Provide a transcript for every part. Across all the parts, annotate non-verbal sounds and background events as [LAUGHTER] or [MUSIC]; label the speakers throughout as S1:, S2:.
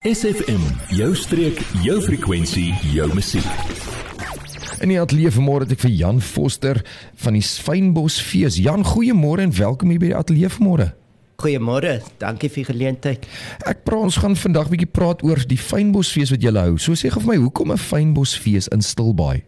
S1: SFM, jou streek, jou frekwensie, jou musiek.
S2: In die ateljee vanmôre het ek vir Jan Foster van die Fynbos Fees. Jan, goeiemôre en welkom hier by die ateljee vanmôre.
S3: Goeiemôre, dankie vir die geleentheid.
S2: Ek praat ons gaan vandag bietjie praat oor die Fynbos Fees wat jy hou. So sê gou vir my, hoekom 'n Fynbos Fees in Stilbaai?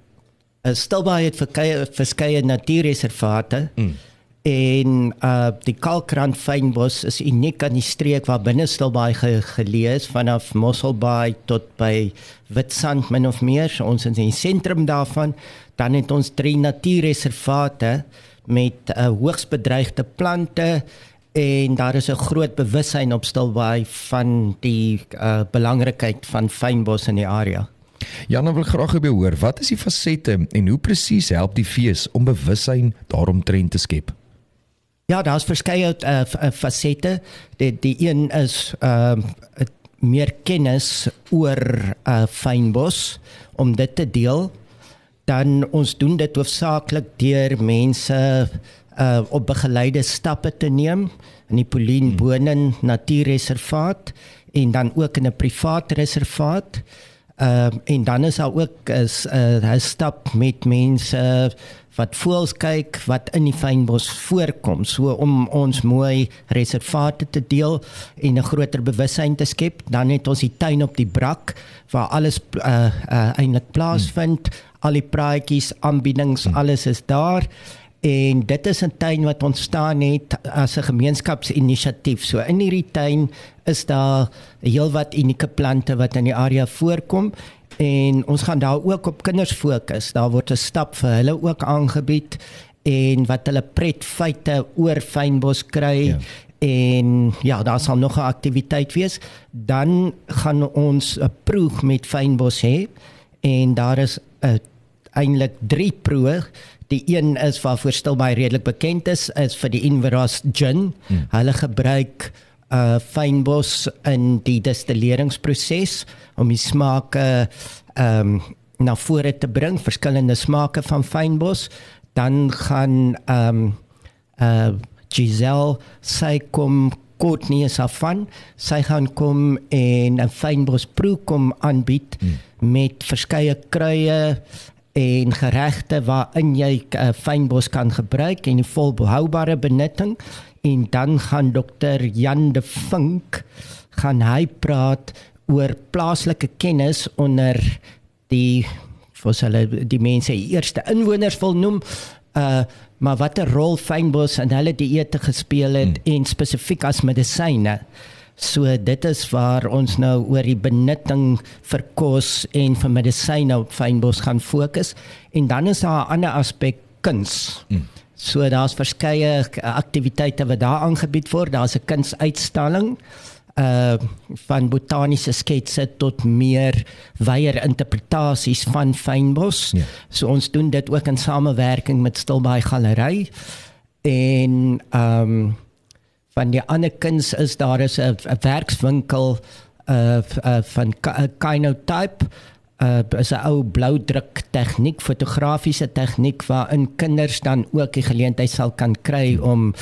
S3: 'n Stilbaai het verskeie verskeie natuurreservate. Mm. En uh die Kalkrand fynbos is uniek aan die streek waar binne Stilbaai ge, geleë is vanaf Mosselbaai tot by Witstrand min of meer. So ons is in die sentrum daarvan. Dan het ons drie natuurreservate met uh, hoogs bedreigde plante en daar is 'n groot bewussyn op Stilbaai van die uh, belangrikheid van fynbos in die area.
S2: Jan wil graag by hoor, wat is die fasette en hoe presies help die fees om bewussyn daaromtrent te skep?
S3: Ja, daar's verskeie uh, fasette. Die die een is ehm uh, meer kennis oor uh, fynbos om dit te deel. Dan ons doen dit hoofsaaklik deur mense uh, op begeleide stappe te neem in die Polien hmm. Bonen Natuurreservaat en dan ook in 'n privaat reservaat. Ehm uh, en dan is daar ook 'n uh, stap met mense wat voels kyk wat in die fynbos voorkom so om ons mooi reservate te deel en 'n groter bewussyn te skep dan het ons die tuin op die brak waar alles uh, uh, eintlik plaasvind hmm. al die praatjies aanbiedings hmm. alles is daar en dit is 'n tuin wat ontstaan het as 'n gemeenskapsinisiatief so in hierdie tuin is daar heelwat unieke plante wat in die area voorkom en ons gaan daar ook op kinders fokus. Daar word 'n stap vir hulle ook aangebied en wat hulle pret feite oor fynbos kry. Ja. En ja, daar sal nog 'n aktiwiteit wees. Dan gaan ons 'n proef met fynbos hê en daar is 'n eintlik 3 proe. Die een is waarvoor stil baie redelik bekend is, is vir die Inveras gin. Hmm. Hulle gebruik uh fynbos in die destilleringsproses om die smake ehm um, na vore te bring, verskillende smake van fynbos, dan gaan ehm um, uh Giselle sy kom kort nie is afvan. Sy gaan kom en 'n fynbos proe kom aanbied hmm. met verskeie kruie en geregte waarin jy uh, fynbos kan gebruik en die volhoubare benutting en dan gaan dokter Jan de Vink gaan hy praat oor plaaslike kennis onder die vir hulle die mense eerste inwoners wil noem uh maar watter rol fynbos in hulle dieete gespeel het hmm. en spesifiek as medisyne so dit is waar ons nou oor die benutting vir kos en vir medisyne op fynbos gaan fokus en dan is daar 'n ander aspek kuns hmm. So daar's verskeie aktiwiteite wat daar aangebied word. Daar's 'n kunsuitstalling uh van botaniese sketse tot meer wyeer interpretasies van fynbos. Ja. So ons doen dit ook in samewerking met Stilbaai Galery. En ehm um, van die ander kuns is daar is 'n werkswinkel uh, uh van Kinotype uh is 'n ou blou druk tegniek, fotografiese tegniek waarin kinders dan ook die geleentheid sal kan kry om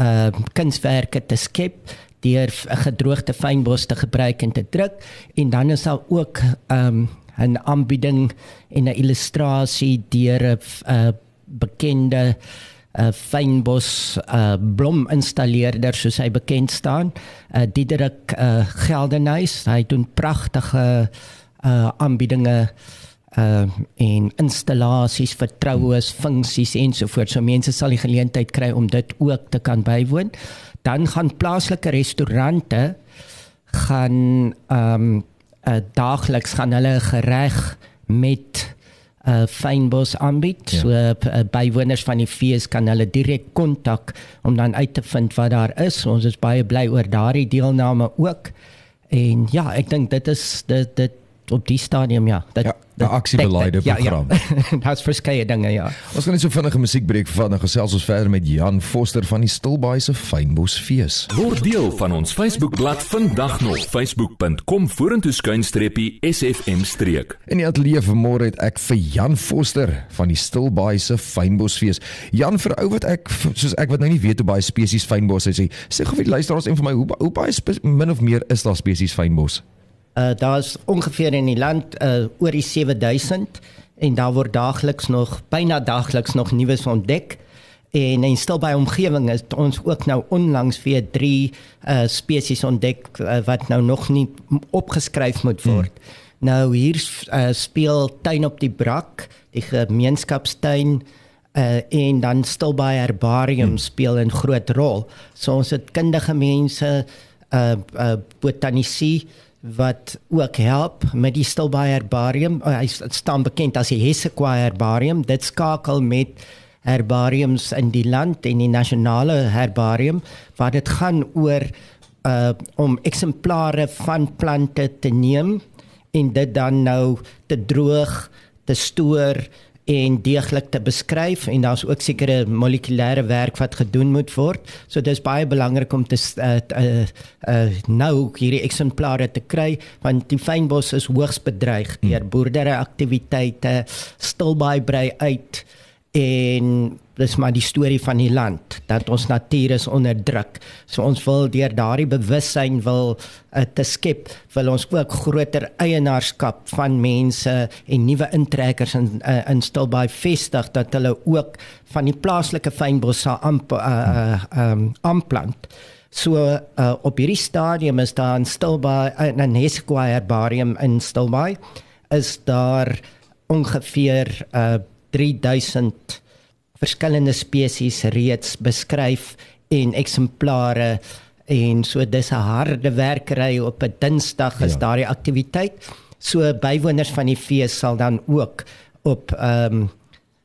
S3: uh kunswerke te skep deur 'n gedroogde fynbos te gebruik en te druk en dan is daar ook um 'n aanbieding en 'n illustrasie deur 'n uh, bekende uh, fynbos uh, blom installeerder soos hy bekend staan, uh, Diederik uh, Geldenhuys. Hy doen pragtige uh aanbiedinge uh en installasies, vertroues, funksies ensovoorts. So mense sal die geleentheid kry om dit ook te kan bywoon. Dan gaan plaaslike restaurante gaan um uh, daagliks gaan hulle gereg met uh fynbos aanbied. Ja. So uh, bywoners van die fees kan hulle direk kontak om dan uit te vind wat daar is. Ons is baie bly oor daardie deelname ook. En ja, ek dink dit is dit dit op die stadium ja.
S2: Dat ja, 'n aksiebeleide program.
S3: Ja, ja. [LAUGHS] Daar's verskeie dinge ja.
S2: Ons gaan net so vinnige musiekbreek vat en gesels ons verder met Jan Foster van die Stilbaai se Fynbos fees.
S1: Word deel van ons Facebookblad vandag nog facebook.com vorentoe skuinstreppie sfm streek.
S2: In die ateljee vanmôre het ek vir Jan Foster van die Stilbaai se Fynbos fees. Jan vir ou wat ek soos ek wat nou nie weet hoe baie spesies fynbos is nie. Sê gou vir die luisteraars en vir my hoe hoe baie min of meer is daar spesies fynbos?
S3: Uh daar's ongeveer in die land uh oor die 7000 en daar word daagliks nog byna daagliks nog nuus ontdek. En in stil by omgewing is ons ook nou onlangs weer drie uh spesies ontdek uh, wat nou nog nie opgeskryf moet word. Hmm. Nou hier uh, speel tuin op die brak, die gemeenskapstuin uh en dan stil by herbarium hmm. speel 'n groot rol. So ons het kundige mense uh uh botanisie wat ook help met die Stilbaai Herbarium. Uh, hy staan bekend as die Hessequa Herbarium. Dit skakel met herbariums in die land en die nasionale herbarium waar dit gaan oor uh om eksemplare van plante te neem en dit dan nou te droog, te stoor en deeglik te beskryf en daar's ook sekere molekulêre werk wat gedoen moet word. So dis baie belangrik om te uh, uh, uh, nou hierdie eksemplare te kry want die fynbos is hoogs bedreig deur hmm. boerdery aktiwiteite, stilbaai brei uit en dis maar die storie van die land dat ons natuur is onderdruk. So ons wil deur daardie bewussyn wil uh, te skep, wil ons ook groter eienaarskap van mense en nuwe intrekkers in uh, in Stilbaai vestig dat hulle ook van die plaaslike fynbosse amp uh, uh, um, aanplant. So uh, op hierdie stadium is daar in Stilbaai 'n Hesquire herbarium in Stilbaai is daar ongeveer uh, 3000 verskillende spesies reeds beskryf en eksemplare en so dis 'n harde werkery op 'n Dinsdag is ja. daardie aktiwiteit. So bywoners van die fees sal dan ook op ehm um,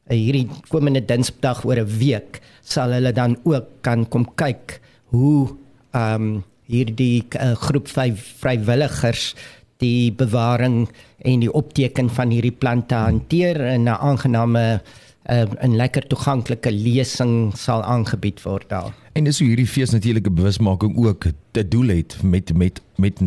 S3: hierdie komende Dinsdag oor 'n week sal hulle dan ook kan kom kyk hoe ehm um, hierdie uh, groep vyf vrywilligers die bewaring en die opteken van hierdie plante hanteer in 'n aangename uh, 'n lekker toeganklike lesing sal aangebied word daar.
S2: En dis hoe hierdie fees natuurlike bewusmaking ook 'n doel het met met met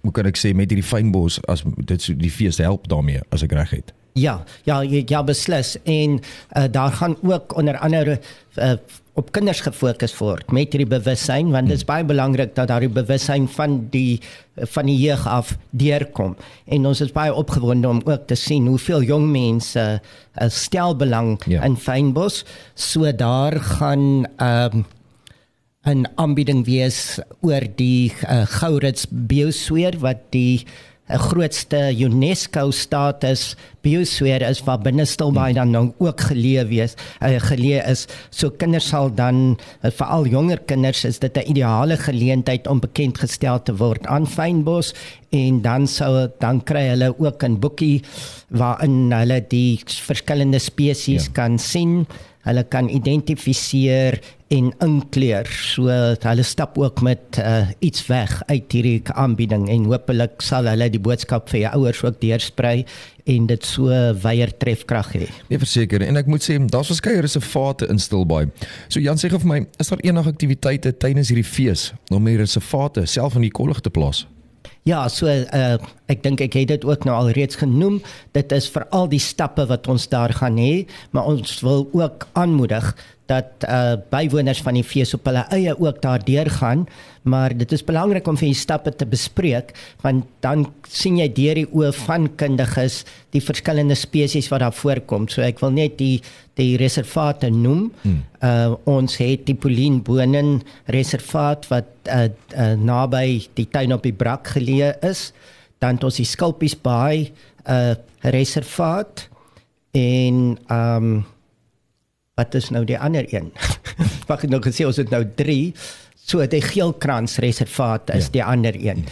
S2: hoe kan ek sê met hierdie fynbos as dit so die fees help daarmee as ek reg het.
S3: Ja, ja, ja beslis en uh, daar gaan ook onder andere uh, op kinders gefokus word met hierdie bewussyn want dit is baie belangrik dat daardie bewussyn van die van die jeug af deurkom en ons is baie opgewonde om ook te sien hoeveel jong mense uh, stel belang ja. in fynbos so daar gaan um, 'n aanbieding wees oor die uh, Gourits biosfeer wat die 'n grootste UNESCO status biosfeer is waar binnestilbaai dan nou ook geleë wees uh, geleë is. So kinders sal dan uh, veral jonger kinders is dit 'n ideale geleentheid om bekend gestel te word aan fynbos. En dan sou dan kry hulle ook 'n boekie waarin hulle die verskillende spesies ja. kan sien. Hulle kan identifiseer en inkleer. So hulle stap ook met uh, iets weg uit hierdie aanbieding en hopelik sal hulle die boodskap vir jou ouers ook deursprei en dit so weier trefkrag hê.
S2: Nee, verseker en ek moet sê daar's verskeie reservate in Stilbaai. So Jan sê vir my, is daar enige aktiwiteite tydens hierdie fees om hierdie reservate self in die kollig te plaas?
S3: Ja, so uh, ek dink ek het dit ook nou al reeds genoem. Dit is vir al die stappe wat ons daar gaan hê, maar ons wil ook aanmoedig dat uh, bywoners van die fees op hulle eie ook daardeur gaan, maar dit is belangrik om vir die stappe te bespreek want dan sien jy deur die oë van kundiges die verskillende spesies wat daar voorkom. So ek wil net die die reservate noem. Hmm. Uh ons het die Polien Bonen reservaat wat uh, uh naby die tuin op die brak geleë is. Dan het ons die Skulpies Baai uh reservaat en ehm um, wat is nou die ander een? [LAUGHS] Wag nou gesê ons het nou 3. So die Geelkrans reservaat is ja. die ander een.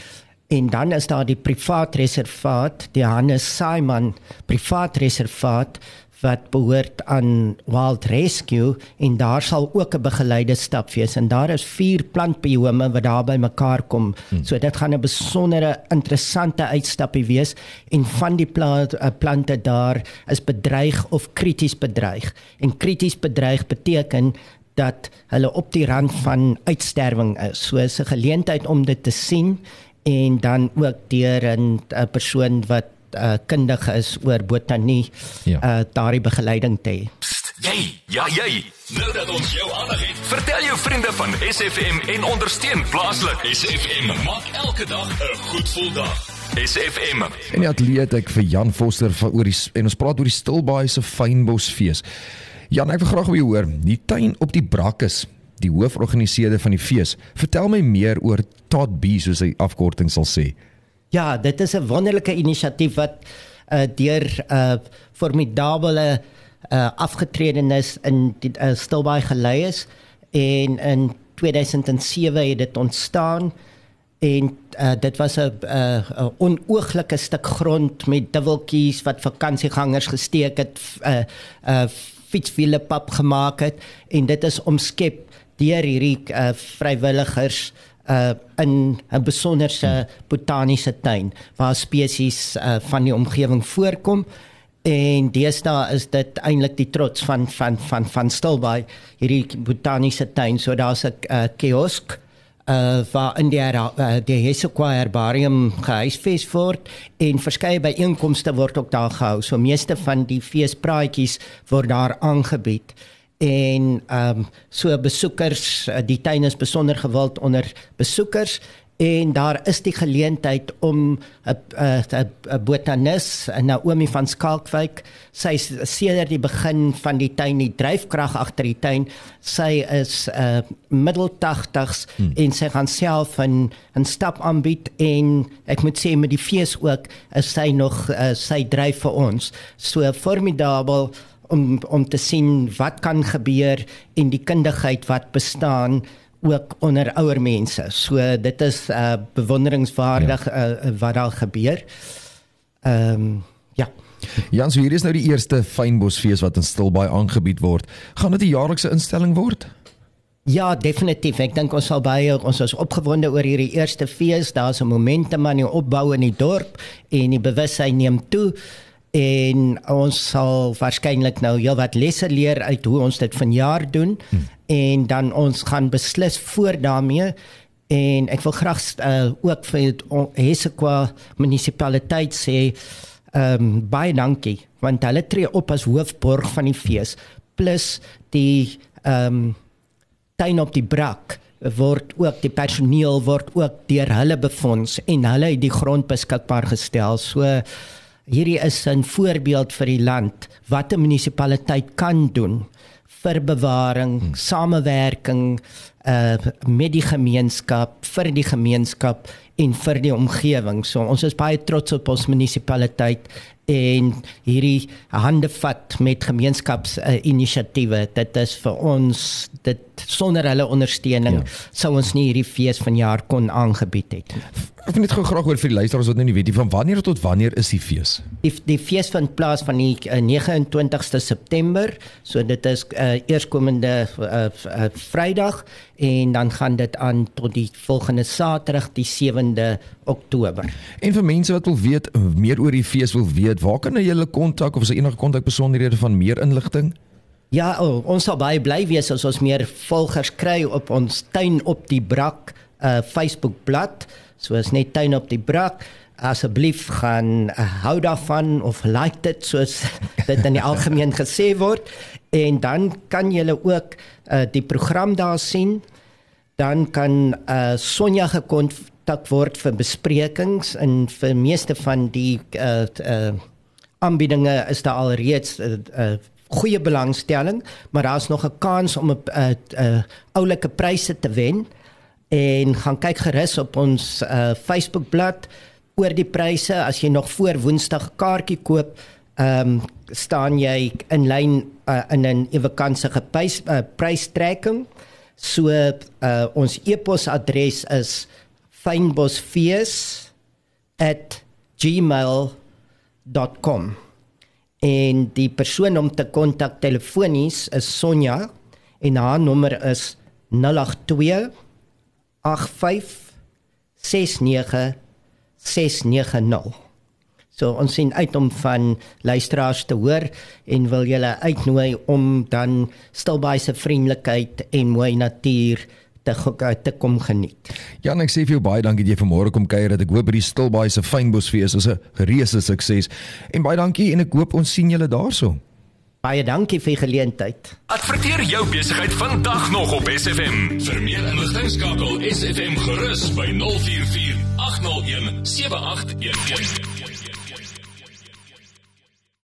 S3: En dan is daar die privaat reservaat, die Hannes Simon privaat reservaat wat behoort aan Wild Rescue en daar sal ook 'n begeleide stap wees en daar is vier plantbiome wat daar by mekaar kom. Hmm. So dit gaan 'n besondere interessante uitstappie wees en van die plant, uh, plante daar is bedreig of krities bedreig. En krities bedreig beteken dat hulle op die rand van uitsterwing is. So is 'n geleentheid om dit te sien en dan ook deur 'n persoon wat uh, kundig is oor botanie ja. uh, daardie begeleiding te hê.
S1: Jy, ja jy. Nou dat ons jou aandag het, vertel jou vriende van SFM en ondersteun plaaslik. SFM maak elke dag 'n goed gevoel dag. SFM.
S2: En die atleet ek vir Jan Foster van oor die en ons praat oor die Stilbaai se fynbosfees. Jan, ek wil graag by jou hoor. Die tuin op die Brakkes, die hooforganiseerder van die fees. Vertel my meer oor Todd B soos hy afkorting sal sê.
S3: Ja, dit is 'n wonderlike inisiatief wat uh, deur 'n uh, formidable uh, afgetredenes in die uh, Stilbaai gelei is. En in 2007 het dit ontstaan. En uh, dit was 'n uh, onooglike stuk grond met dubbeltjies wat vakansiegangers gesteek het uh, uh, fietswiele pap gemaak het. En dit is omskep deur hierdie uh, vrywilligers uh in 'n besonderse botaniese tuin waar spesies uh, van die omgewing voorkom. En deesdae is dit eintlik die trots van van van van Stilbaai hierdie botaniese tuin. So daar's 'n uh, kiosk uh waar in die uh, die Hesequa herbarium gehuisves word en verskeie byeenkomste word ook daar gehou. So meeste van die feespraatjies word daar aangebied en ehm um, so besoekers die tuin is besonder gewild onder besoekers en daar is die geleentheid om 'n 'n botanis Naomi van Skalkwyk sy sedert die begin van die tuin die dryfkrag agter die tuin sy is 'n uh, middel 80s hmm. en sy gaan self 'n 'n stap aanbied en ek moet sê met die fees ook is sy nog uh, sy dryf vir ons so formidabel om om te sien wat kan gebeur en die kundigheid wat bestaan ook onder ouer mense. So dit is uh bewonderingswaardig ja. uh, wat daar gebeur. Ehm um, ja.
S2: Jan, so hier is nou die eerste fynbosfees wat in Stilbaai aangebied word. Gaan dit 'n jaarlikse instelling word?
S3: Ja, definitief. Ek dink ons sal baie ons is opgewonde oor hierdie eerste fees. Daar's 'n momentum aan die opbou in die dorp en die bewussyn neem toe en ons sal waarskynlik nou heelwat lesse leer uit hoe ons dit vanjaar doen. Hmm. en dan ons gaan beslis voor daarmee. En ek wil graag uh, ook vir Hesequa munisipaliteit sê ehm um, baie dankie want hulle tree op as hoofborg van die fees. Plus die ehm um, tuin op die brak word ook die personeel word ook deur hulle befonds en hulle het die grond beskikbaar gestel. So hierdie is 'n voorbeeld vir die land wat 'n munisipaliteit kan doen vir bewaring, hmm. samewerking uh met die gemeenskap, vir die gemeenskap en vir die omgewing. So ons is baie trots op ons munisipaliteit en hierdie hande vat met gemeenskapsinisiatiewe. Uh, dit is vir ons dit sonder hulle ondersteuning ja. sou ons nie hierdie fees van jaar kon aangebied het.
S2: Ek wil net gou graag hoor vir die luisteraars wat nou nie weet nie van wanneer tot wanneer is die fees?
S3: Die die fees vind plaas van die uh, 29ste September, so dit is uh, eerskomende uh, uh, Vrydag en dan gaan dit aan tot die volgende Saterdag die 7de Oktober.
S2: En vir mense wat wil weet meer oor die fees wil weet, waar kan hulle kontak of is daar enige kontak besonderhede van meer inligting?
S3: Ja, oh, ons sal baie bly wees as ons meer volgers kry op ons tuin op die brak uh, Facebook bladsy So is net tuin op die brak. Asseblief gaan uh, hou daarvan of like dit soos [LAUGHS] dit in die algemeen gesê word en dan kan jy ook uh, die program daar sien. Dan kan uh, Sonja gekontak word vir besprekings en vir meeste van die uh, uh, aanbiedinge is daar al reeds 'n uh, uh, goeie belangstelling, maar daar's nog 'n kans om 'n uh, uh, oulike pryse te wen. En gaan kyk gerus op ons uh, Facebook bladsy oor die pryse. As jy nog voor Woensdag kaartjie koop ehm um, staan jy in lyn uh, in 'n ewekantsige prys uh, prystrekking. So uh, ons e-posadres is fynbosfees@gmail.com en die persoon om te kontak telefonies is Sonja en haar nommer is 082 08569690. So ons sien uit om van luisteraars te hoor en wil julle uitnooi om dan Stilbaai se vriendelikheid en mooi natuur te te kom geniet.
S2: Jan, ek sê vir jou baie dankie dat jy vanmôre kom kuier. Ek hoop hierdie Stilbaai se fynbosfees is 'n reuse sukses. En baie dankie en ek hoop ons sien julle daarso.
S3: Baie dankie vir die geleentheid.
S1: Adverteer jou besigheid vandag nog op SFM. Vir meer inligting skakel SFM gerus by 044 801 7811.